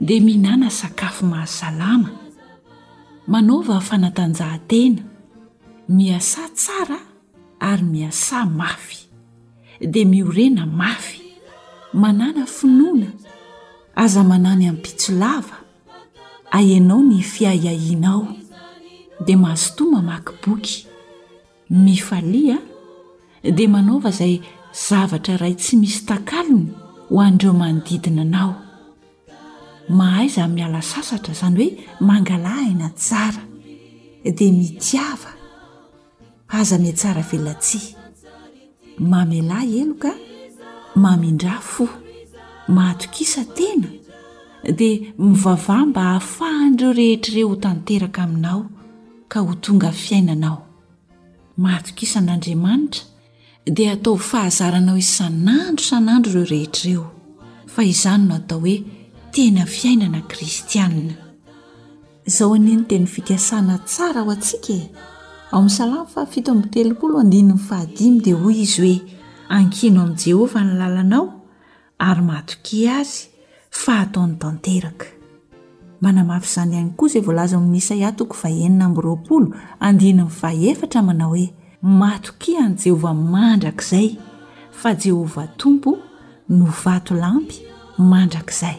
dia mihinana sakafo mahasalama, manaova fanatanjahantena, miasà tsara ary miasà mafy, dia miorena mafy, manàna finoana, aza manàny ampitso lava, ahenao ny fiahiahianao, dia mazotoa mamaky boky. Mifalia dia manaova izay zavatra iray tsy misy takalony ho an'ireo manodidina anao. Mahaiza ny miala sasatra, izany hoe mangala aina tsara, dia mitiava, aza mihatsara velatsihy. Mamelà heloka, mamindrà fo, mahatokisa tena, dia mivavaha mba hahafahan'ireo rehetra ireo ho tanteraka aminao. ka ho tonga fiainanao. Mahatokisa an'Andriamanitra dia ataovy fahazaranao isan'andro isan'andro ireo rehetra ireo, fa izany no atao hoe tena fiainana kristianina. Izao anie ny teny fikasana tsara ho antsika e! Ao amin'ny Salamo fahafito amby telopolo andininy fahadimy dia hoy izy hoe, Ankino amin'i Jehovah ny lalanao, ary mahatokia azy fa hataony tanteraka. Manamafy izany ihany koa izay voalaza ao amin'ny Isaia toko fahenina amby roapolo andininy fahaefatra manao hoe, Mahatokia an'i Jehovah mandrakizay, fa Jehovah Tompo no vatolampy mandrakizay.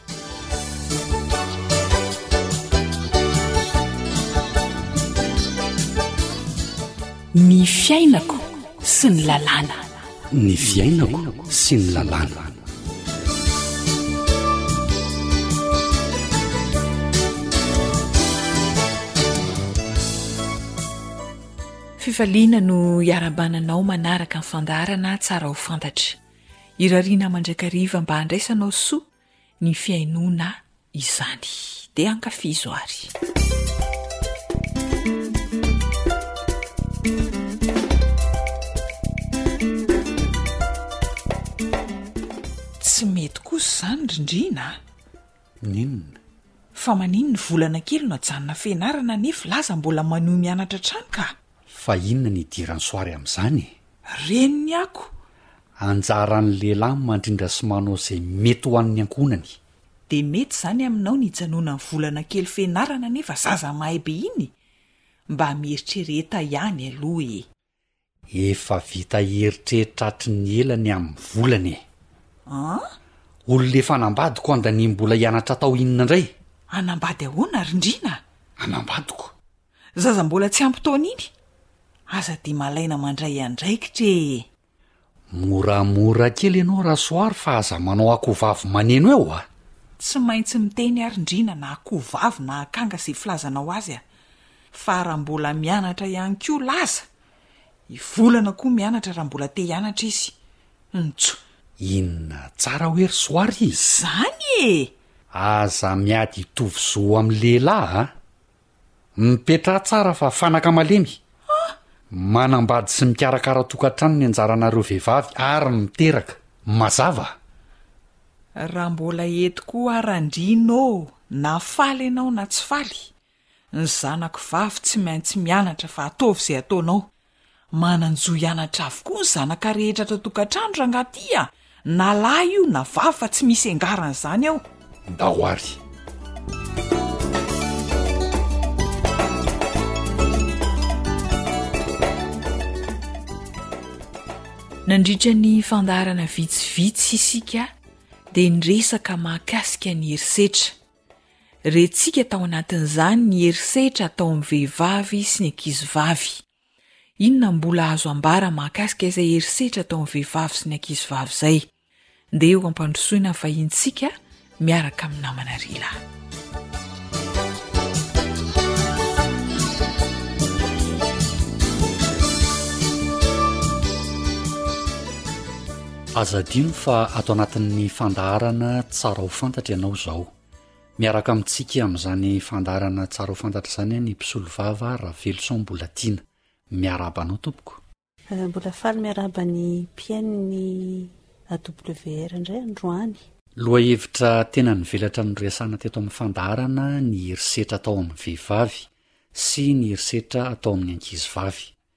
Ny fiainako sy ny lalàna. Ny fiainako sy ny lalàna. Fifaliana no iarabananao manaraka ny fandaharana tsara ho fantatra. Irariana mandrakariva mba handraisanao soa ny fihainoana izany. Dia ankafizo ary. Tsy mety kosa izany ry Ndriana a! N'inona? Fa maninn ny volana kely no ajanona fianarana nef laza mbola manohy mianatra hatrany ka! Fa inona no idiran'i Soary amin'izany e? Reniny ako! Anjaran'ny lehilahy ny mandrindra sy manao izay mety ho an'ny ankohonany. Dia mety izany aminao ny hijanonan'i Volana kely fianarana nefa zaza mahay be iny e! Mba mieritrereta ihany aloha e! Efa vita eritreritra hatry ny ela ny amin'i Volana e! An? Olona efa hanambady ko andaniam-bola hianatra atao inona indray? Hanambady ahoana, Rindrina? Hanambady ko! Zaza mbola tsy ampy taona iny? Aza dia malaina mandray andraikitra e! Moramora kely ianao Rasoar fa aza manao akoho vavy maneno eo a! Tsy maintsy miteny ary ndrina na akoho vavy na akanga izay filazanao azy a! Fa raha mbola mianatra ihany koa laza! I Volana koa mianatra raha mbola te hianatra izy! Ntso! Inona tsara hoe ry Soary? Zany e! Aza miady hitovy zo amin'ny lehilahy a! Mipetraha tsara fa fanaka malemy ah! Manambady sy mikarakara tokantrano ny anjaranareo vehivavy ary miteraka. Mazava? Raha mbola eto koa ary andriana ô! Na faly ianao na tsy faly, ny zanako vavy tsy maintsy mianatra fa ataovy izay ataonao. Manan-jo hianatra avokoa ny zanaka rehetra ato an-tokantrano rangaha ty a! na lahy io na vavy fa tsy misy engarany izany ao. Ndao ary. Nandritra ny fandaharana vitsivitsy isika dia niresaka mahakasika ny herisetra. Rentsika tao anatin'izany ny herisetra atao amin'ny vehivavy sy ny ankizivavy. Inona no mbola azo ambara mahakasika izay herisetra atao amin'ny vehivavy sy ny ankizivavy izay? Ndeha ho ampandrosoina ny vahinintsika miaraka amin'ny namana Rila. Aza adino fa ato anatin'ny fandaharana Tsara ho fantatra ianao izao. Miaraka amintsika amin'izany fandaharana Tsara ho fantatra izany ny mpisolovava Raveloson Bolatiana. Miarahaba anao tompoko. Aza mbola faly miarahaba ny mpihaino ny AWR indray androany. Lohahevitra tena nivelatra noresahana teto amin'ny fandaharana ny herisetra atao amin'ny vehivavy sy ny herisetra atao amin'ny ankizivavy.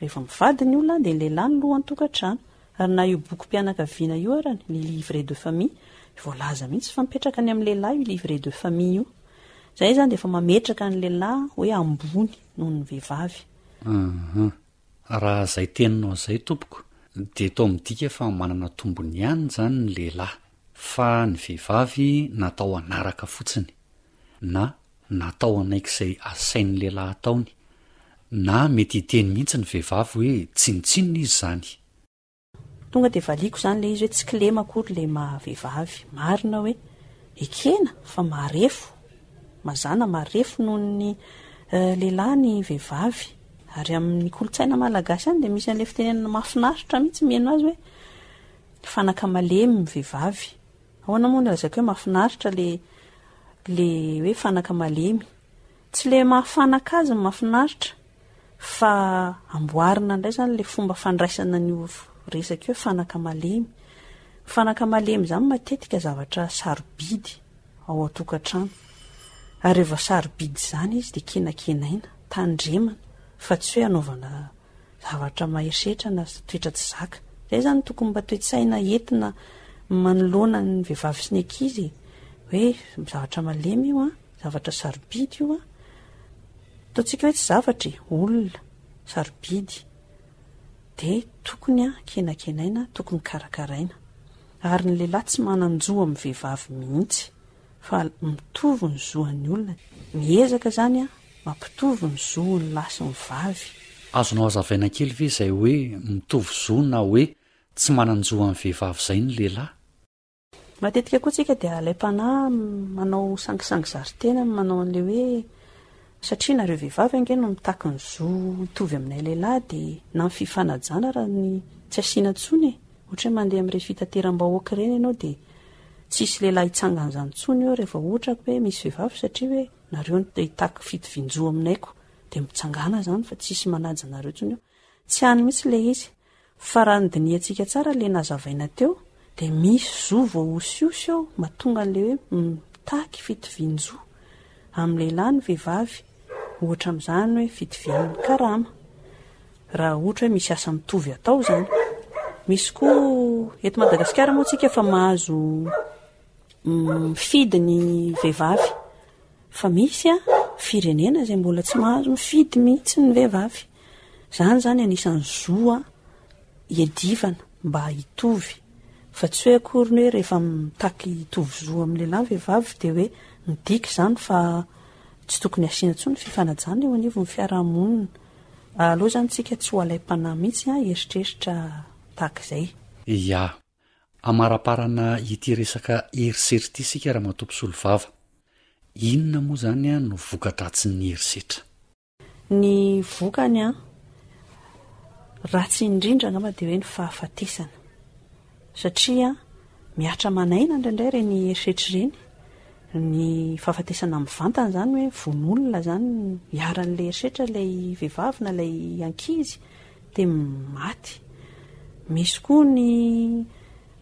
Rehefa mivady ny olona dia ny lehilahy no lohan-tokantrano ary na io bokim-pianakaviana io arany, ny livret de famille, voalaza mihitsy fa mipetraka any amin'ny lehilahy io livret de famille io. Izay izany dia efa mametraka ny lehilahy hoe ambony noho ny vehivavy. Ahh. Raha izay teninao izay tompoko dia toa midika fa manana tombony ihany izany ny lehilahy fa ny vehivavy natao hanaraka fotsiny. na natao hanaiky izay asain'ny lehilahy ataony, na mety hiteny mihitsy ny vehivavy hoe tsinontsinona izy izany. Tonga dia valiako izany ilay izy hoe tsy kilema akory ilay maha vehivavy marina hoe ekena fa marefo, mazàna marefo noho ny lehilahy ny vehivavy. Ary amin'ny kolontsaina malagasy any dia misy an'ilay fitenenana mahafinaritra mihitsy mihaino azy hoe, fanaka malemy ny vehivavy, Ahoana moa no ahaizako hoe mahafinaritra le le hoe fanaka malemy? Tsy le maha fanaka azy no mahafinaritra fa amboarina indray zany le fomba fandraisana an'io resaka io hoe fanaka malemy. Fanaka malemy zany matetika zavatra sarobidy ao an-tokantrano ary rehefa sarobidy izany izy dia kenakenaina, tandremana fa tsy hoe anaovana zavatra mahery setra na toetra tsy zaka. Izay izany tokony mba toe-tsaina entina manoloana ny vehivavy sy ny ankizy e. Hoe zavatra malemy io an, zavatra sarobidy io an. Ataontsika hoe tsy zavatra e, olona, sarobidy. Dia tokony an, kenakenaina, tokony karakaraina. Ary ny lehilahy tsy manan-jo amin'ny vehivavy mihitsy fa mitovy ny zo an'ny olona. Miezaka izany an, Mampitovy ny zo ny lahy sy ny vavy. Azonao hazavaina kely ve izay hoe mitovy zo na hoe tsy manan-jo amin'ny vehivavy izay ny lehilahy? Matetika koa tsika dia alaim-panahy manao sangisangy zary tena amin'ny manao an'ilay hoe satria nareo vehivavy ange no mitaky ny zo hitovy aminay lehilahy dia na ny fifanajana ara ny tsy asiana intsony e! Ohatra hoe mandeha amin'ireny fitateram-bahoaka ireny ianao dia tsisy lehilahy hitsangan'izany intsony eo rehefa ohatra hoe misy vehivavy satria hoe nareo no te hitaky fitovianjo aminay ko de mitsangana zany fa tsisy manaja anareo tsony eo tsy any mitsy le izy fa raha nidinihantsika tsara le nazavaina teo de misy zo voahosiosy ao matonga anle hoe mitaky fitovianjo am lehilahy ny vehivavy ohatra amzany hoe fitovianny karama raha ohatra hoe misy asa mitovy atao zany misy ko eto madagasikara moa tsika fa mahazo mifidy ny vehivavy fa misy a firenena izay mbola tsy mahazo mifidy mihitsy ny vehivavy zany zany anisan'ny zo a iadivana mba hitovy fa tsy hoe akory ny hoe rehefa mitaky hitovy zo amin'ny lehilahy ny vehivavy dia hoe midika izany fa tsy tokony asiana intsony ny fifanajana eo anivon'ny fiarahamonina aleo izany tsika tsy ho alaim-panahy mihitsy a eritreritra tahaka izay. Ia, Amaraparana ity resaka herisetra ity isika Ramatoa Mpisolovava. Inona moa izany no voka-dratsin'ny herisetra? Ny vokany ratsy indrindra angamba dia hoe ny fahafatesana satria mihatra aman'aina indraindray ireny herisetra ireny, ny fahafatesana mivantana izany hoe vono olona izany iharan'ilay herisetra ilay vehivavy na ilay ankizy dia maty. Misy koa ny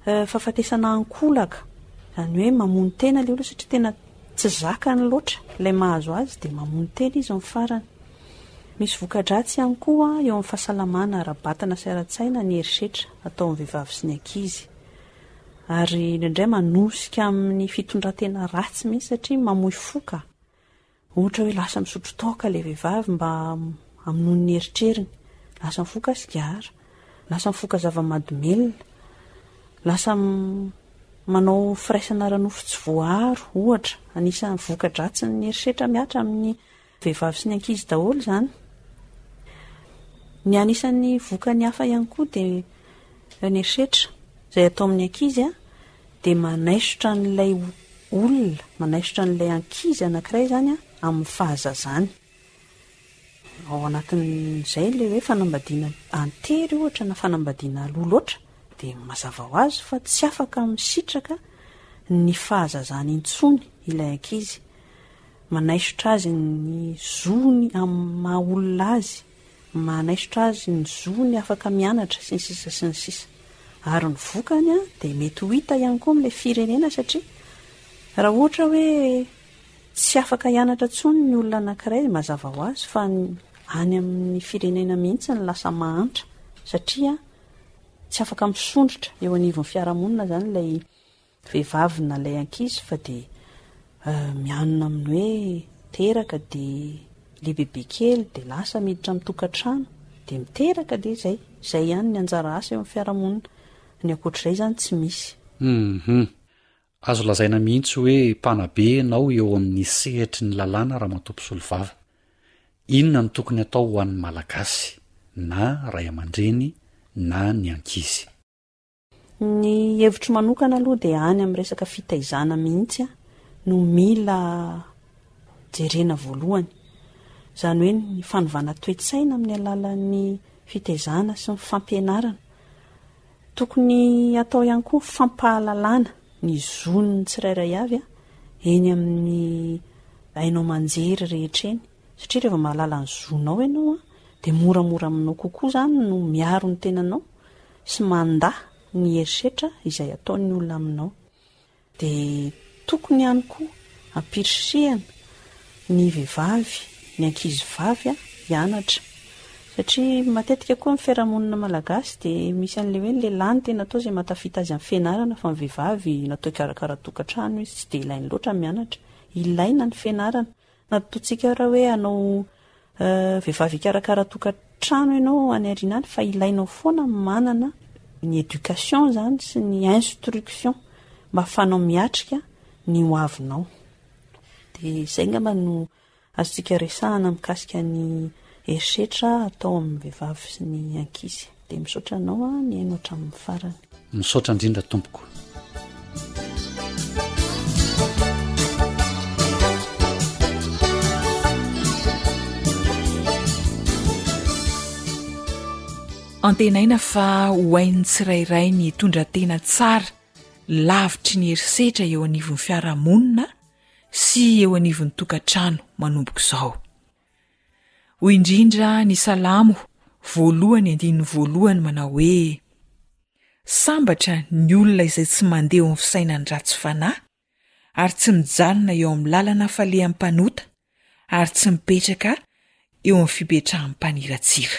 fahafatesana ankolaka, izany hoe mamono tena ilay olona satria tena tsy zakany loatra ilay mahazo azy dia mamono tena izy ny farany. Misy voka-dratsy ihany koa eo amin'ny fahasalamana ara-batana sy ara-tsaina ny herisetra ataon'ny vehivavy sy ny ankizy. Ary indraindray manosika amin'ny fitondran-tena ratsy mihitsy satria mamoy fo ka. Ohatra hoe lasa misotro toaka ilay vehivavy mba hamonoany ny eritreriny, lasa mifoka sigara, lasa mifoka zava-mahadomelina, lasa manao firaisana ara-nofo tsy voaaro, ohatra, anisan'ny voka-dratsin'ny herisetra mihatra amin'ny vehivavy sy ny ankizy daholo izany. Ny anisan'ny vokany hafa ihany koa dia ny herisetra izay atao amin'ny ankizy dia manaisotra an'ilay olona, manaisotra an'ilay ankizy anankiray izany amin'ny fahazazany. Ao anatin'izay ilay hoe fanambadiana an-tery ohatra na fanambadiana aloha loatra dia mazava ho azy fa tsy afaka misitraka ny fahazazany intsony ilay ankizy. Manaisotra azy ny zony amin'ny maha olona azy. manaisotra azy ny zony afaka mianatra sy ny sisa sy ny sisa ary ny vokany dia mety ho hita ihany koa amin'ilay firenena satria raha ohatra hoe tsy afaka hianatra intsony ny olona anankiray mazava ho azy fa any amin'ny firenena mihitsy ny lasa mahantra satria tsy afaka misondrotra eo anivon'ny fiarahamonina izany ilay vehivavy nalay ankizy fa dia mianona amin'ny hoe teraka dia lehibe be kely dia lasa miditra amin'ny tokantrano dia miteraka dia izay izay ihany ny anjara asa eo amin'ny fiarahamonina ny ankoatr'izay izany tsy misy Uhum. Azo lazaina mihitsy hoe mpanabe ianao eo amin'ny sehatry ny lalàna Ramatoa Mpisolovava. Inona no tokony atao ho an'ny Malagasy, na ray aman-dreny na ny ankizy? Ny hevitro manokana aloha dia any amin'ny resaka fitaizana mihitsy no mila jerena voalohany. Izany hoe ny fanovana toe-tsaina amin'ny alalan'ny fitaizana sy ny fampianarana. Tokony atao ihany koa ny fampahalalana ny zon'ny tsirairay avy eny amin'ny haino aman-jery rehetra eny. satria rehefa mahalala ny zonao ianao an, dia moramora aminao kokoa izany no miaro ny tenanao sy mandà ny herisetra izay ataon'ny olona aminao. Dia tokony ihany koa ampirisihana ny vehivavy, ny ankizy vavy an, hianatra. Satria matetika koa amin'ny fiarahamonina malagasy dia misy an'ilay hoe ny lehilahy no tena atao izay mahatafita azy amin'ny fianarana fa ny vehivavy natao hikarakara tokantrano izy, tsy dia ilainy loatra ny mianatra. Ilaina ny fianarana. Natotontsika aho raha hoe hanao vehivavy hikarakara tokantrano ianao any aoriana any fa ilainao foana ny manana ny éducation izany sy ny instruction mba hahafahanao miatrika ny ho avinao. Dia izay angamba no azontsika resahana mikasika ny herisetra atao amin'ny vehivavy sy ny ankizy. Dia misaotra anao aho nihaino hatramin'ny farany. Misaotra indrindra tompoko. Antenaina fa ho hain'ny tsirairay ny hitondra tena tsara lavitry ny herisetra eo anivon'ny fiarahamonina sy eo anivon'ny tokantrano manomboka izao. Hoy indrindra ny Salamo voalohany andininy voalohany manao hoe, Sambatra ny olona izay tsy mandeha eo amin'ny fisainan'ny ratsy fanahy, ary tsy mijanona eo amin'ny lalana faleham-panota, ary tsy mipetraka eo amin'ny fipetrahan'ny mpaniratsira.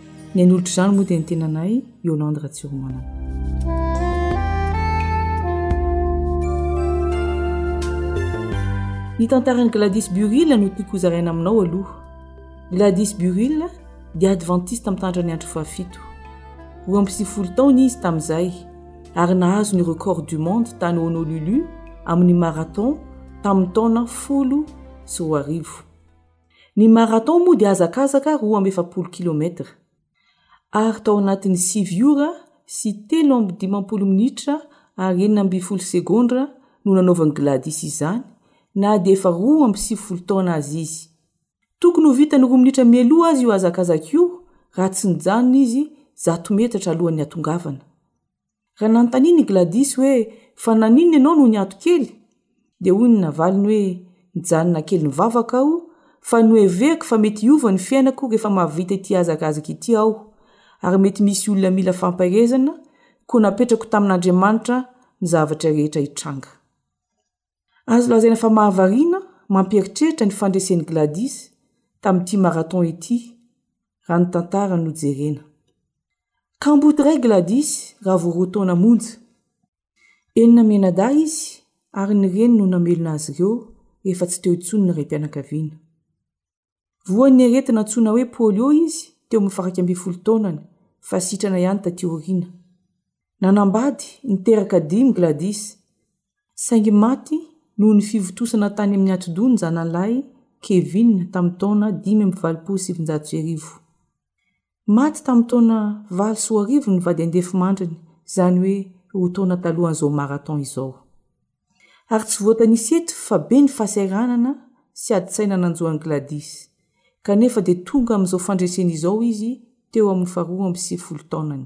Ny hanolotra izany moa dia ny tenanay, Yolande Ratsiromanana. Ny tantaran'i Gladys Burrill no tiako hozaraina aminao aloha. Gladys Burrill dia advantista mitandrina ny andro fahafito. Roa amby sivifolo taona izy tamin'izay ary nahazo ny record du monde tany Honolulu amin'ny marathon tamin'ny taona folo sy roa arivo. Ny marathon moa dia hazakazaka roa amby efapolo kilometatra, ary tao anatin'ny sivy ora sy telo amby dimampolo minitra ary enina ambin'ny folo segondra no nanaovan'i Gladys izany, na dia efa roa amby sivifolo taona aza izy. Tokony ho vitany roa minitra mialoha aza io hazakazaka io raha tsy nijanona izy zato metatra alohan'ny hahatongavana. Raha nanontaniany i Gladys hoe fa naninona ianao no niato kely, dia hoy ny navaliny hoe, Nijanona kely nivavaka aho, fa noheveriko fa mety hiova ny fiainako rehefa mahavita ity hazakazaka ity aho, ary mety misy olona mila fampaherezana, koa napetrako tamin'Andriamanitra ny zavatra rehetra hitranga. Azo lazaina fa mahavariana mampieritreritra ny fandresen'i Gladys tamin'ity marathon ity raha ny tantara no jerena. Kamboty iray Gladys raha vao roa taona monja. Enina mianadahy izy ary ny reny no namelona azy ireo rehefa tsy teo intsony ny raim-pianakaviana. Voan'ny aretina antsoina hoe polio izy teo amin'ny faha-iraika ambin'ny folo taonany, fa sitrana ihany tatỳ aoriana. Nanambady niteraka dimy Gladys, saingy maty noho ny fivontosana tany amin'ny atidoha ny zanany lahy Kevin tamin'ny taona dimy amby valopolo sy sivinjato sy arivo. Maty tamin'ny taona valo sy roa arivo ny vady andefimandriny, izany hoe roa taona talohan'izao marathon izao. Ary tsy voatanisa eto fa be ny fahasahiranana sy adin-tsaina nanjo an'i Gladys, kanefa dia tonga amin'izao fandresena izao izy teo amin'ny faharoa amby sivifolo taonany.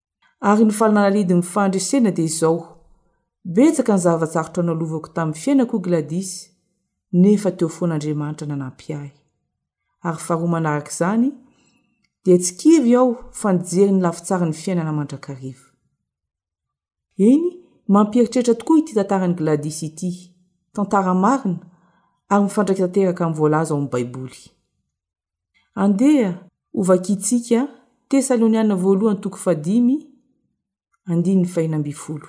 Ary ny valin'analidin'ny fandresena dia izao, Betsaka ny zava-tsarotra nalovako tamin'ny fiainako, Gladys, nefa teo foana Andriamanitra nanampy ahy. Ary faharoa manaraka izany, dia tsy kivy aho fa nijery ny lafitsarin'ny fiainana mandrakariva. Eny, mampieritreritra tokoa ity tantaran'i Gladys ity, tantara marina, ary mifandraika tanteraka amin'ny voalaza ao amin'ny Baiboly. Andeha ho vakintsika Tesaloniana Voalohany toko fahadimy, andininy fahena ambin'ny folo.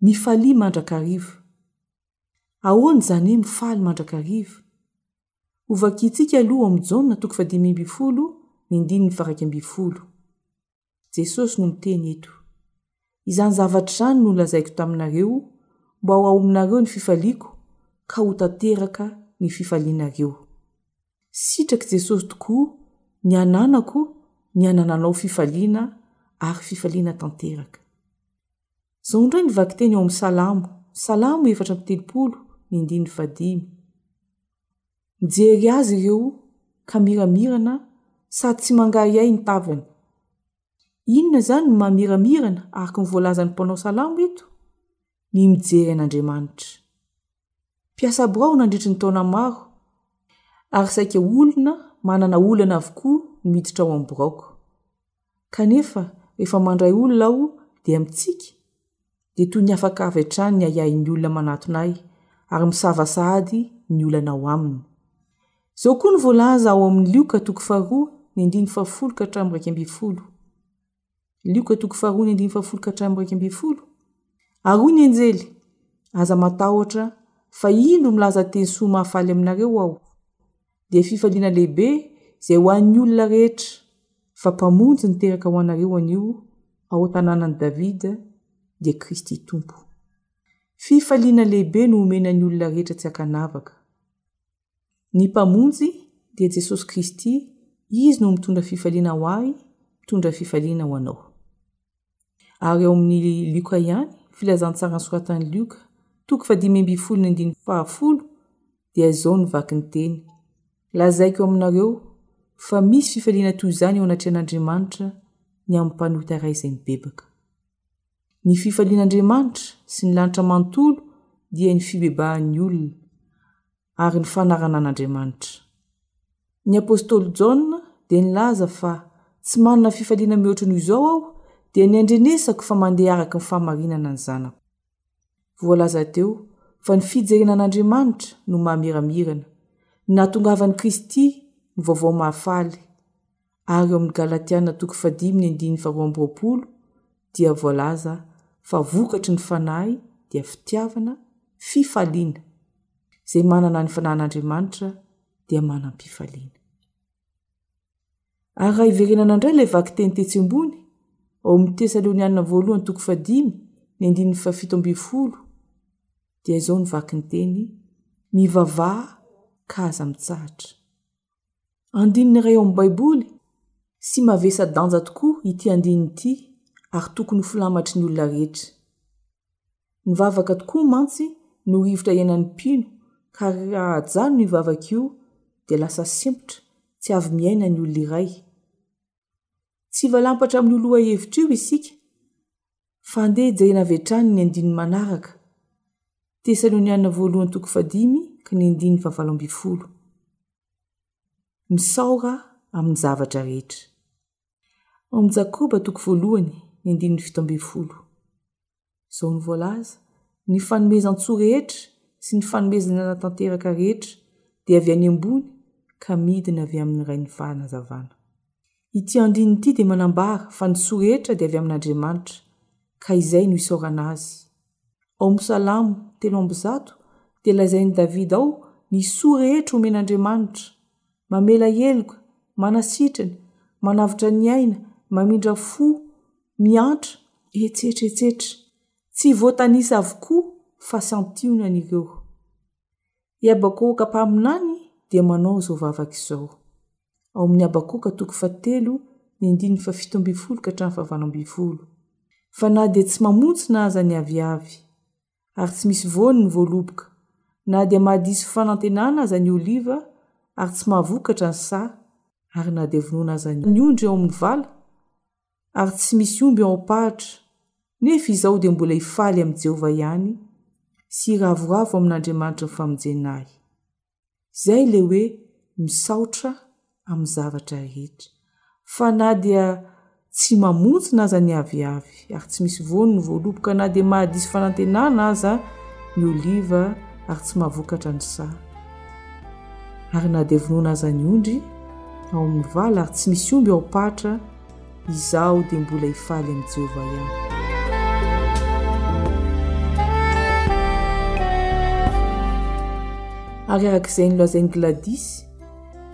Mifalia mandrakariva. Ahoana izany hoe mifaly mandrakariva? Hovakintsika aloha ao amin'ny Jaona toko fahadimy ambin'ny folo, ny andininy faharaika ambin'ny folo. Jesosy no miteny eto. Izany zavatra izany no nolazaiko taminareo mba ho ao aminareo ny fifaliako ka ho tanteraka ny fifalianareo. Sitrak'i Jesosy tokoa ny hananako ny hanananao fifaliana ary fifaliana tanteraka. Izao indray ny vakiteny ao amin'ny Salamo, Salamo efatra amby telopolo ny andininy fahadimy. Nijery azy ireo ka miramirana sady tsy mangahiahy ny tavany. Inona izany no maha miramirana araka ny voalazan'ny mpanao salamo eto? Ny mijery an'Andriamanitra. Mpiasa birao nandritry ny taona maro ary saika olona manana olana avokoa ny miditra ao amin'ny biraoko. kanefa rehefa mandray olona aho dia mitsiky dia toy ny afaka avy hatrany ny ahiahin'ny olona manatona ahy ary misava sahady ny olana ao aminy. Izao koa no voalaza ao amin'ny Lioka toko faharoa ny andininy fahafolo ka hatramin'ny iraika ambin'ny folo. Lioka toko faharoa ny andininy fahafolo ka hatramin'ny iraika ambin'ny folo. Ary hoy ny anjely, aza matahotra, fa indro milaza teny soa mahafaly aminareo aho. dia fifaliana lehibe izay ho an'ny olona rehetra, fa Mpamonjy niteraka ho anareo anio ao an-tanànan'i Davida dia Kristy Tompo. Fifaliana lehibe no homena ny olona rehetra tsy ankanavaka. Ny Mpamonjy dia Jesosy Kristy, Izy no mitondra fifaliana ho ahy, mitondra fifaliana ho anao. ary ao amin'ny Lioka ihany, filazantsara nosoratan'i Lioka, toko fahadimy ambin'ny folo ny andininy fahafolo, dia izao no vaky ny teny. Lazaiko aminareo fa misy fifaliana toy izany eo anatrehan'Andriamanitra ny amin'ny mpanota iray izay mibebaka. Ny fifalian'Andriamanitra sy ny lanitra manontolo dia ny fibebahan'ny olona. ary ny fanarana an'Andriamanitra. Ny apostoly Jaona dia nilaza fa tsy manana fifaliana mihoatry noho izao aho dia ny andrenesako fa mandeha araka ny fahamarinana ny zanako. Voalaza teo fa ny fijerena an'Andriamanitra no mahamiramirana, ny nahatongavan'i Kristy ny vaovao mahafaly, ary ao amin'ny Galatiana toko fahadimy ny andininy faharoa amby roapolo dia voalaza fa vokatry ny Fanahy dia fitiavana, fifaliana. Izay manana ny Fanahin'Andriamanitra dia manam-pifaliana. Ary raha hiverenana indray ilay vakiteny tetsy ambony, ao amin'ny Tesalonianina voalohany toko fahadimy ny andininy fahafito ambin'ny folo dia izao ny vakinteny, mivavaha ka aza mitsahatra. Andininy iray ao amin'ny Baiboly, sy mavesa-danja tokoa ity andininy ity ary tokony ho filamatry ny olona rehetra. Ny vavaka tokoa mantsy no rivotra iainan'ny mpino ka raha ajanony io vavaka io dia lasa sempotra tsy avy miaina ny olona iray. Tsy valampatra amin'io lohahevitra io isika, fa andeha jerena avy hatrany ny andininy manaraka, Tesaloniana voalohany toko fahadimy ka ny andininy fahavalo ambin'ny folo. Misaora amin'ny zavatra rehetra. Ao amin'ny Jakoba toko voalohany, ny andininy fito ambin'ny folo. Izao no voalaza, Ny fanomezan-tsoa rehetra sy ny fanomezana anatanteraka rehetra dia avy any ambony ka midina avy amin' ny Rain'ny Fahanazavana. Ity andininy ity dia manambara fa ny soa rehetra dia avy amin' Andriamanitra, ka izay no isaorana Azy. Ao amin'ny Salamo telo amby zato dia lazain'i Davida ao ny soa rehetra omen' Andriamanitra. Mamela heloka, manasitrana, manavotra ny aina, mamindra fo, miantra, etsetra etsetra Tsy voatanisa avokoa fa santionany ireo. I Habakoka mpaminany dia manao izao vavaka izao, ao amin'ny Habakoka toko fahatelo ny andininy fahafito ambin'ny folo ka hatramin'ny fahavalo ambin'ny folo, Fa na dia tsy mamontsona aza ny aviavy, ary tsy misy voany ny voaloboka, na dia mahadiso fanantenana aza ny oliva ary tsy mahavokatra ny saha, ary na dia vonoina aza ny ondry ao amin'ny vala, ary tsy misy omby ao am-pahatra, nefa izaho dia mbola hifaly amin'i Jehovah ihany, sy hiravoravo amin'Andriamanitry ny famonjena ahy. Zay le hoe misaotra amin'ny zavatra rehetra. Fa na dia tsy mamonjina aza ny aviavy ary tsy misy voany ny voaloboka ka na dia mahadiso fanantenana aza ny oliva ary tsy mahavokatra ny saha. Ary na dia vonoina aza ny ondry ao amin'ny vala ary tsy misy omby ao am-patra, Izaho dia mbola hifaly amin'i Jehovah ihany. Ary araka izay nolazain'i Gladys,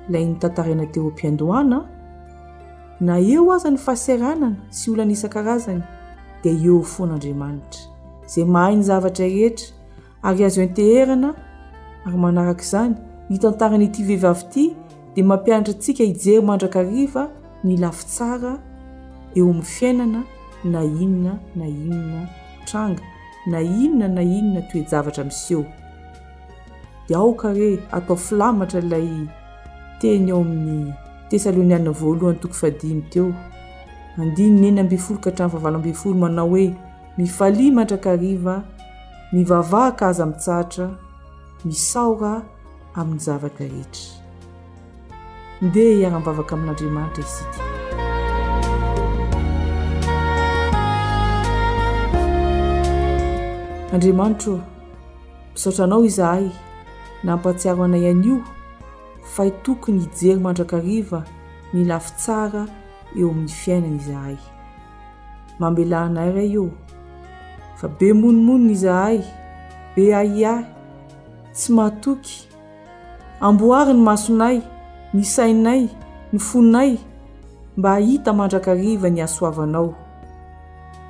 ilay notantaraina teo am-piandohana, na eo aza ny fahaseranana sy olana isan-karazany, dia eo foana Andriamanitra, izay mahay ny zavatra rehetra, ary azo enteherana ary manaraka izany ny tantaran' ity vehivavy ity dia mampianatra antsika hijery mandrakariva ny lafy tsara eo amin'ny fiainana na inona na inona tranga na inona na inona toe-javatra miseho dia aoka re atao filamatra ilay teny ao amin'ny tesaloniana voalohany toko fadimy teo andininy eny ambin'ny folo ka hatramin'ny fahavalo ambin'ny folo manao hoe mifalia mandrakariva Mivavaha ka aza mitsahatra misaora amin'ny zavatra rehetra. Ndeha hiara-mivavaka amin'Andriamanitra isika. Andriamanitro ô, misaotra Anao izahay nampahatsiaro anay anio fa tokony hijery mandrakariva ny lafy tsara eo amin'ny fiainana izahay. Mambela anay Ray ô! Fa be monomonona izahay, be ahiahy, tsy matoky. Amboary ny masonay, ny sainay, ny fonay, mba hahita mandrakariva ny hasoavanao.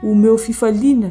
Omeo fifaliana,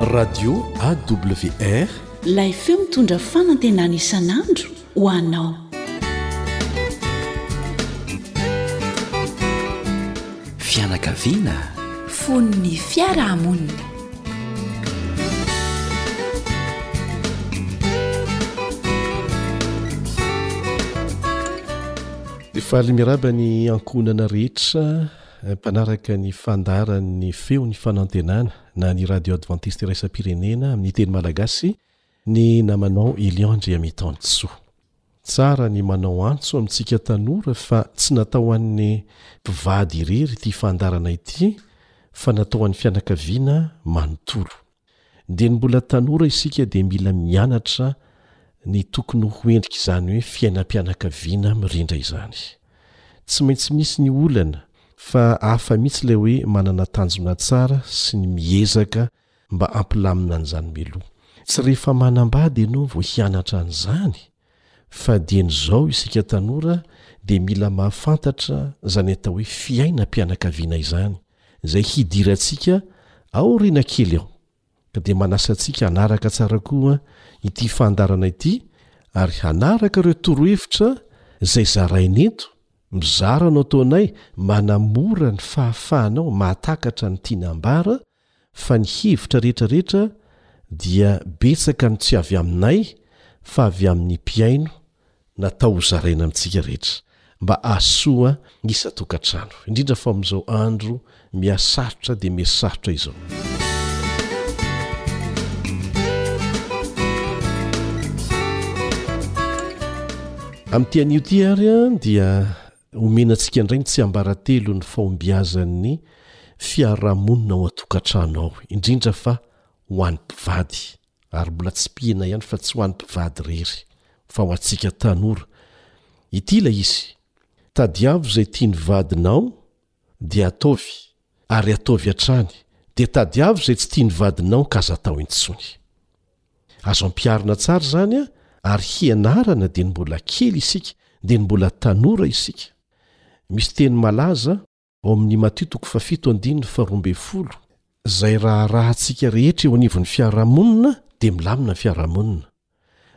Radio AWR. Ilay feo mitondra fanantenana isan'andro ho anao. Fianakaviana. Fon'ny fiarahamonina. Faly miraba ny ankohonana rehetra Mpanaraka ny fandaharan'ny Feon'ny Fanantenana na ny Radio Advantista Iraisam-pirenena amin'ny teny malagasy ny namanao Elion Andriamitanintsoa. Tsara ny manao antso amintsika tanora fa tsy natao ho an'ny mpivady irery ity fandaharana ity fa natao ho an'ny fianakaviana manontolo. Dia ny mbola tanora isika dia mila mianatra ny tokony ho endrik'izany hoe fiainam-pianakaviana mirindra izany. Tsy maintsy misy ny olana fa hafa mihitsy ilay hoe manana tanjona tsara sy ny miezaka mba hampilamina an'izany mialoha. Tsy rehefa manambady ianao vao hianatra an'izany Fa dieny izao isika tanora dia mila mahafantatra izany atao hoe fiainam-pianakaviana izany, izay hidirantsika aoriana kely eo, ka dia manasa antsika hanaraka tsara koa ity fandaharana ity ary hanaraka ireo torohevitra izay zaraina eto, mizara anao toa anay, manamora ny fahafahanao mahatakatra ny tiana ambara, fa ny hevitra rehetra rehetra dia betsaka no tsy avy aminay fa avy amin'ny mpihaino natao ho zaraina amintsika rehetra mba ahasoa ny isan-tokantrano indrindra fa amin'izao andro mihasarotra dia mihasarotra izao. Amin'ity anio ity ary dia Omena antsika indray ny tsiambaratelon'ny fahombiazan'ny fiarahamonina ao an-tokantrano ao, indrindra fa ho an'ny mpivady, ary mbola tsipihina ihany fa tsy ho an'ny mpivady irery, fa ho antsika tanora. Ity ilay izy, Tadiavo izay tian'ny vadinao, dia ataovy, ary ataovy hatrany, dia tadiavo izay tsy tian'ny vadinao, ka aza atao intsony. Azo ampiharina tsara izany an, ary hianarana dieny mbola kely isika, dieny mbola tanora isika. Misy teny malaza ao amin'ny Matio toko fahafito andininy faharoa ambin'ny folo, izay raharahantsika rehetra eo anivon'ny fiarahamonina dia milamina ny fiarahamonina,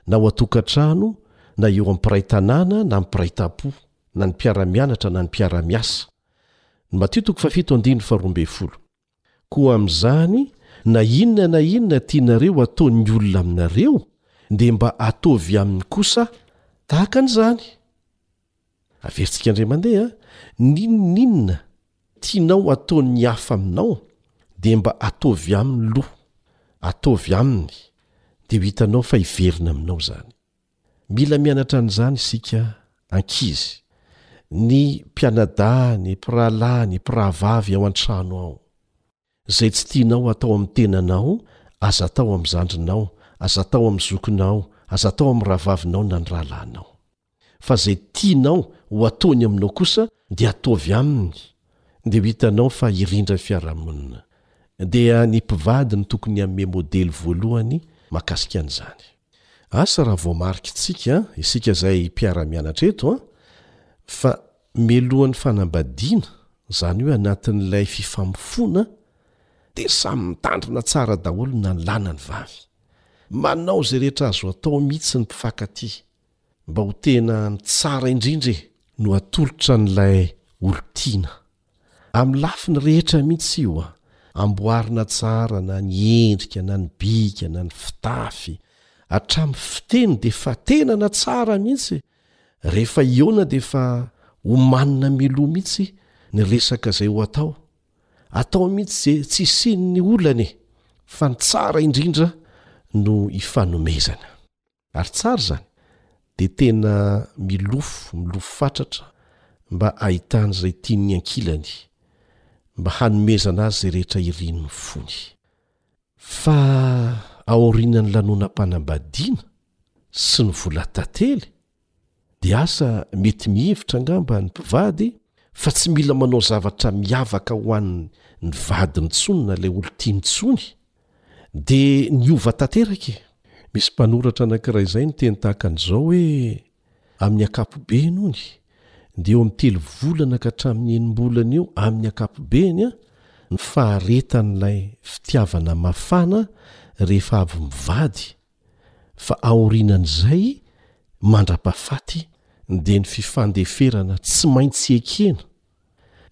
na ao an-tokantrano, na eo amin'ny mpiray tanàna, na amin'ny mpiray tampo, na ny mpiara-mianatra, na ny mpiara-miasa. Ny Matio toko fahafito andininy faharoa ambin'ny folo. Koa amin'izany, na inona na inona tianareo hataon'ny olona aminareo, dia mba ataovy aminy kosa tahaka an'izany. Averintsika indray mandeha, N'inon'inona tianao hataon'ny hafa aminao, dia mba ataovy aminy loha. Ataovy aminy, dia ho hitanao fa hiverina aminao izany. Mila mianatra an'izany isika ankizy, ny mpianadahy, ny mpirahalahy, ny mpirahavavy ao an-trano ao. Izay tsy tianao atao amin'ny tenanao, aza atao amin'ny zandrinao, aza atao amin'ny zokinao, aza atao amin'ny rahavavinao na ny rahalahinao. Fa izay tianao ho ataony aminao kosa dia ataovy aminy, dia ho hitanao fa hirindra ny fiarahamonina. Dia ny mpivady no tokony hanome modely voalohany mahakasika an'izany. Asa raha voamarikitsika, isika izay mpiara-mianatra eto an, fa mialohan'ny fanambadiana, izany hoe anatin'ilay fifamofoana, dia samy mitandrina tsara daholo na ny lahy na ny vavy. Manao izay rehetra azo atao mihitsy ny mpifankatia, mba ho tena ny tsara indrindra e! No atolotra an'ilay olon-tiana. Amin'ny lafiny rehetra mihitsy io an! Amboarina tsara na ny endrika na ny bika na ny fitafy, hatramin'ny fiteny dia efa tena na tsara mihitsy e! Rehefa hihaona dia efa omanina mialoha mihitsy ny resaka izay ho atao. Atao mihitsy izay tsy hisian'ny olana e! Fa ny tsara indrindra no ifanomezana. Ary tsara izany, dia tena milofo, milofo fatratra mba hahitany izay tian'ny ankilany, mba hanomezana azy izay rehetra irin'ny fony. Fa aorianan'ny lanonam-panambadiana sy ny vola tantely, Dia asa mety mihevitra angamba ny mpivady fa tsy mila manao zavatra miavaka ho an ny vadiny tsony na ilay olon-tiany tsony dia niova tanteraka e! Misy mpanoratra anankiray izay niteny tahaka an'izao hoe amin ny ankapobeny ony dia eo amin ny telo volana ka hatramin ny enimbolana eo amin ny ankapobeny an ny faharetan ilay fitiavana mafana rehefa avy mivady fa aorianan'izay mandra-pahafaty dia ny fifandeferana tsy maintsy ekena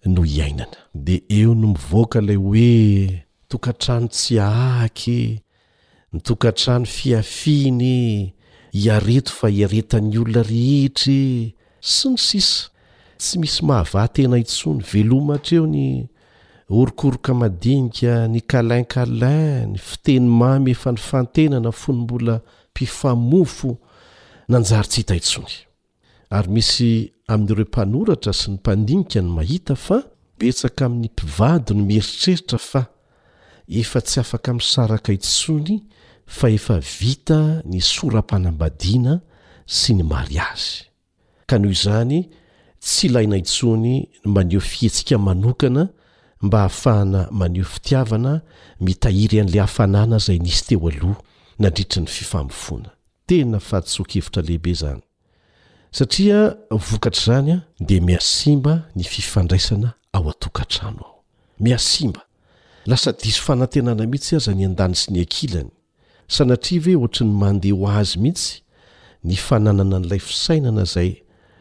no iainana. Dia eo no mivoaka ilay hoe tokantrano tsy ahaka e, ny tokantrano fihafiana e, iareto fa iaretan'ny olona rehetra e, sy ny sisa Tsy misy mahavaha tena intsony, veloma hatreo ny. Orokoroka madinika ny Calin Calin ny fiteny mamy efa nifantenana fony mbola mpifamofo nanjary tsy hita intsony. Ary misy amin'ireo mpanoratra sy ny mpandinika ny mahita fa. Betsaka amin'ny mpivady no mieritreritra fa efa tsy afaka misaraka intsony fa efa vita ny sora-panambadiana sy ny mariazy. ka noho izany tsy ilaina intsony ny maneho fihetsika manokana mba hahafahana maneho fitiavana mitahiry an'ilay hafanana izay nisy teo aloha nandritry ny fifamofoana. Tena fahadisoan-kevitra lehibe izany, satria vokatr'izany dia mihasimba ny fifandraisana ao an-tokantrano ao. Mihasimba! Lasa diso fanantenana mihitsy aza ny an-dany sy ny ankilany. Sanatria ve ohatry ny mandeha ho azy mihitsy ny fananana an'ilay fisainana izay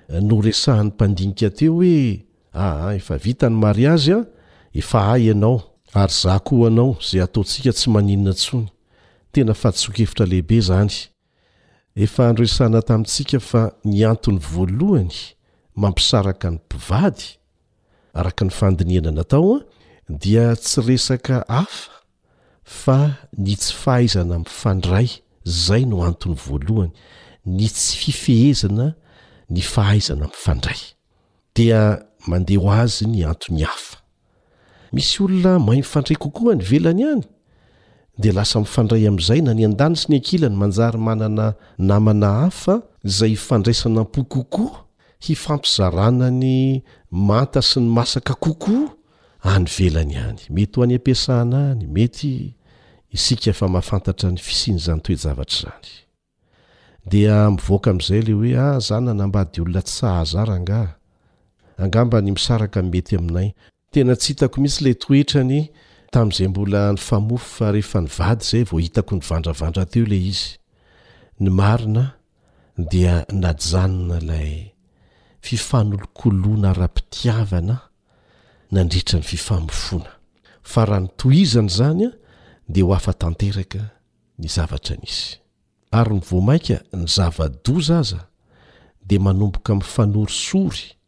noresahan'ny mpandinika teo hoe aa efa vita ny mariazy an, efa ahy ianao, ary izaho koa anao, izay ataontsika tsy maninona intsony, tena fadison-kevitra lehibe izany, efa noresahana tamintsika fa ny antony voalohany mampisaraka ny mpivady Araka ny fandinihana natao dia tsy resaka hafa fa ny tsy fahaizana mifandray zay no antony voalohany, ny tsy fifehezana ny fahaizana mifandray. Dia mandeha ho azy ny antony hafa. Misy olona mahay mifandray kokoa any ivelany any dia lasa mifandray amin'izay na ny an-daniny sy ny ankilany manjary manana namana hafa izay ifandraisana am-po kokoa hifampizarana ny manta sy ny masaka kokoa any ivelany any. Mety ho any am-piasana any, mety, isika efa mahafantatra ny fisian'izany toe-javatra izany. Dia mivoaka amin'izay ilay hoe, ah, izaho nanambady olona tsy sahaza rangaha. Angamba ny misaraka no mety aminay. Tena tsy hitako mihitsy ilay toetrany tamin'izay mbola nifamofo fa rehefa nivady izay vao hitako nivandravandra teo ilay izy. Ny marina dia najanona ilay fifanolokoloana ara-pitiavana nandritra ny fifamofoana. Fa raha ny tohizana izany dia ho hafa tanteraka ny zavatra nisy. Ary ny vao mainka ny zava-doza aza dia manomboka mifanorisory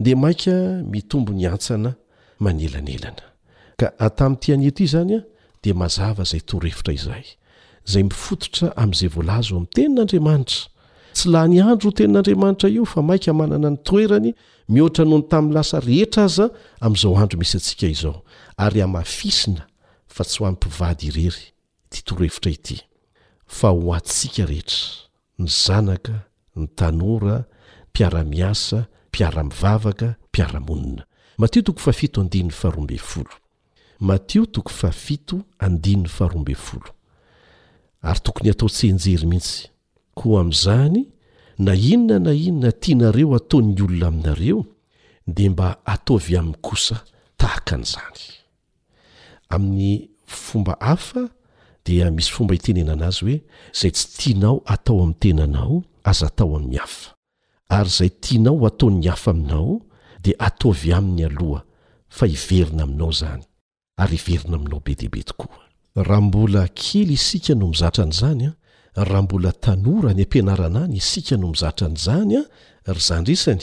dia mainka mitombo ny hantsana manelanelana. Ka tamin'ity anio ity izany dia mazava izay torohevitra izay, izay mifototra amin'izay voalaza ao amin'ny Tenin'Andriamanitra. Tsy lany andro io Tenin'Andriamanitra io fa mainka manana ny toerany mihoatra noho ny tamin'ny lasa rehetra aza amin'izao andro misy antsika izao. Ary hamafisina fa tsy ho an'ny mpivady irery ity torohevitra ity fa ho antsika rehetra. ny zanaka, ny tanora, mpiara-miasa, mpiara-mivavaka, mpiara-monina. Matio toko fahafito andininy faharoa ambin'ny folo. Matio toko fahafito andininy faharoa ambin'ny folo. Ary tokony hatao tsianjery mihitsy. Koa amin'izany, na inona na inona tianareo hataon'ny olona aminareo, dia mba ataovy aminy kosa tahaka an'izany. Amin'ny fomba hafa dia misy fomba hitenenana azy hoe, Izay tsy tianao hatao amin'ny tenanao, aza atao amin'ny hafa. Ary izay tianao ho ataon'ny hafa aminao, dia ataovy aminy aloha, fa hiverina aminao izany, ary hiverina aminao be dia be tokoa. Raha mbola kely isika no mizatra an'izany, raha mbola tanora any am-pianarana any isika no mizatra an'izany, ry zandry isany,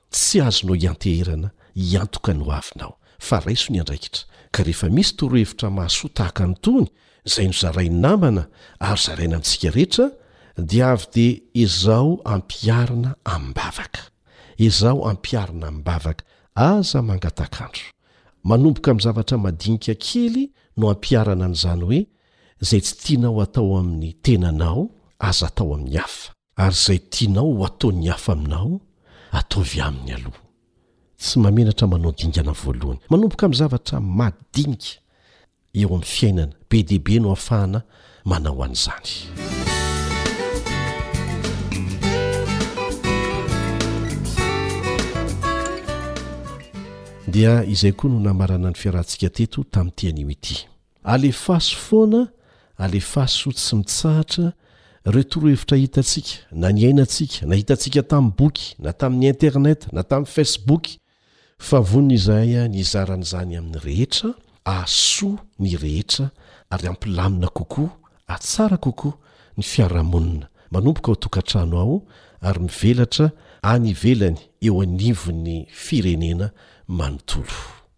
Tsy azonao ianteherana hiantoka ny hoavinao, fa raiso ny andraikitra. Ka rehefa misy torohevitra mahasoa tahaka an'itony izay nozarain'ny namana ary zaraina amintsika rehetra, dia avy dia ezao ampiharina amim-bavaka. Ezao ampiharina amim-bavaka, aza mangatak'andro. Manomboka amin'ny zavatra madinika kely no ampiharana an'izany hoe, Izay tsy tianao atao amin'ny tenanao, aza atao amin'ny hafa. Ary izay tianao ho ataon'ny hafa aminao, ataovy aminy aloha. Tsy mahamenatra manao dingana voalohany. Manomboka amin'ny zavatra madinika eo amin'ny fiainana be dia be no ahafahana manao an'izany. Dia izay koa no namarana ny fiarahantsika teto tamin'ity anio ity. Alefaso foana, alefaso tsy mitsahatra ireo torohevitra hitantsika, na niainantsika, na hitantsika tamin'ny boky, na tamin'ny internet, na tamin'ny facebook, fa vonona izahay ny hizara an'izany amin'ny rehetra, hahasoa ny rehetra, ary hampilamina kokoa, hahatsara kokoa, ny fiarahamonina, manomboka ao an-tokantrano ao, ary mivelatra any ivelany eo anivon'ny firenena manontolo.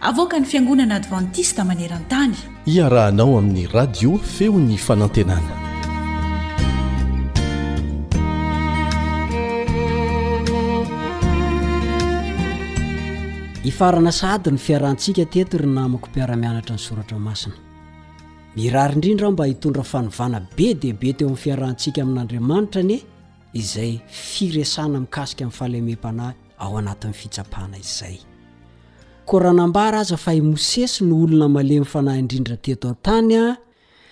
Avoakan'ny Fiangonana Advantista maneran-tany. Iarahanao amin'ny Radio Feon'ny Fanantenana. Hifarana sahady ny fiarahantsika teto ry namako mpiara-mianatra ny soratra masina. Mirary indrindra aho mba hitondra fanovana be dia be teo amin'ny fiarahantsika amin'Andriamanitra anie izay firesana mikasika ny fahalemem-panahy ao anatin'ny fitsapana izay. Koa raha nambara aza fa i Mosesy no olona malemy fanahy indrindra teto an-tany,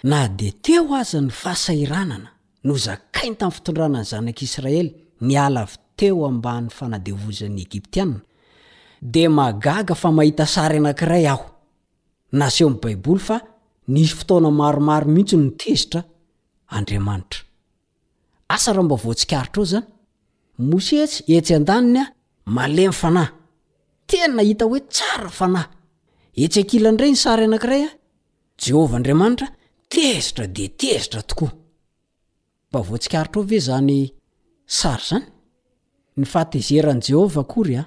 na dia teo aza ny fahasahiranana nozakainy tamin'ny fitondrana ny zanak'Israely niala avy teo ambany fanadevozan'ny Egyptiana, dia mahagaga fa mahita sary anankiray aho. Nasehon'ny Baiboly fa nisy fotoana maromaro mihitsy no tezitra Andriamanitra. Asa raha mba voatsikaritra ao zany. Mosesy etsy andaniny a malemy fanahy. Tena hita hoe tsara fanahy. Etsy ankilany indray ny sary anakiray a Jehovah Andriamanitra tezitra dia tezitra tokoa. Mba voatsikaritra ao ve zany sary zany? Ny fahatezeran'i Jehovah akory an!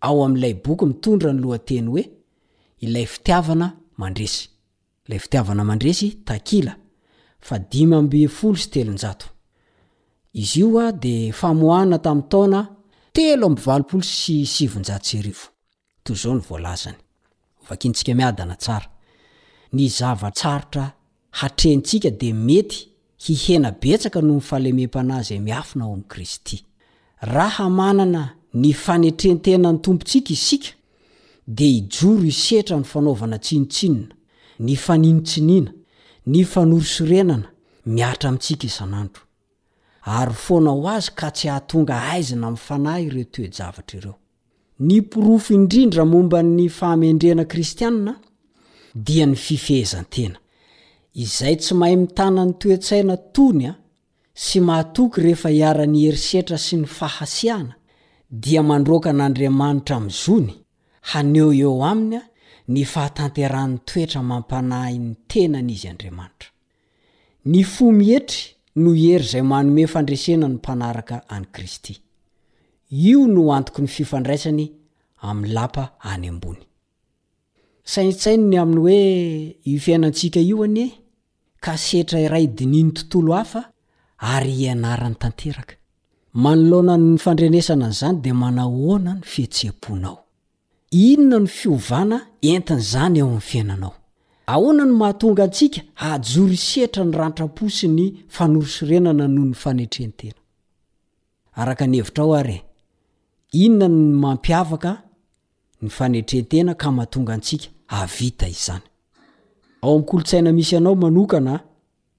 ao amin'ilay boky mitondra ny lohateny hoe Ilay Fitiavana Mandresy. Ilay Fitiavana Mandresy, takila, faha dimy ambin'ny folo sy telonjato. Izy io dia famoahana tamin'ny taona telo amby valopolo sy sivinjato sy arivo. Toy izao no voalazany. Hovakintsika miadana tsara. Ny zava-tsarotra hatrehintsika dia mety hihena betsaka noho ny fahalemem-panahy izay miafina ao amin'i Kristy. Raha manana ny fanetren-tenan'ny Tompontsika isika, dia hijoro hisetra ny fanaovana tsinontsinona, ny faninontsiniana, ny fanorisorenana mihatra amintsika isan'andro. Aro foana ho azy ka tsy hahatonga haizina amin'ny fanahy ireo toe-javatra ireo. Ny porofo indrindra momba ny fahamendrena kristiana dia ny fifehezan-tena. Izay tsy mahay mitana ny toe-tsaina tony sy mahatoky rehefa iharan'ny herisetra sy ny fahasiahana dia mandroaka an'Andriamanitra amin'ny zony haneho eo aminy ny fahatanterahan'ny toetra mampanahy ny tenany izy Andriamanitra. Ny fo mietry no hery izay manome fandresena ny mpanaraka an'i Kristy. Io no antoky ny fifandraisany amin'ny lapa any ambony. Saintsaino ny amin'ny hoe io fiainantsika io anie kasetra iray dinihin'ny tontolo hafa ary ianarany tanteraka. Manoloana ny fandrenesana an'izany dia manahoana ny fihetseham-ponao? Inona no fiovana entin'izany eo amin'ny fiainanao? Ahoana no mahatonga antsika hahajoro hisetra ny rantram-po sy ny fanorisorenana noho ny fanetren-tena? Araka ny hevitrao àry e! Inona no mampiavaka ny fanetren-tena ka mahatonga antsika hahavita izany? Ao amin'ny kolontsaina misy anao manokana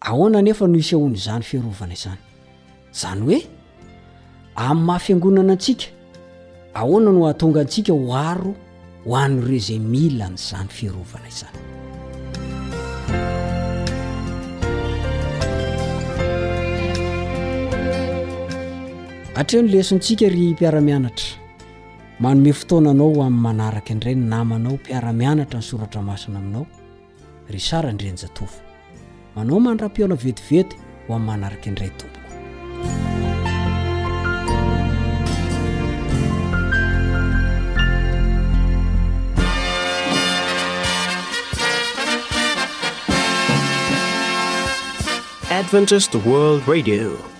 Ahoana anefa no isehoan'izany fiarovana izany? Izany hoe, amin'ny maha fiangonana antsika, ahoana no hahatonga antsika ho aro ho an'ireo izay mila an'izany fiarovana izany? Atreho ny lesontsika ry mpiara-mianatra. Manome fotoana anao ho amin'ny manaraka indray ny namanao mpiara-mianatra ny soratra masina aminao. Richard Andrianjatovo. Manao mandram-pihaona vetivety ho amin'ny manaraka indray tompoko. Adventist World Radio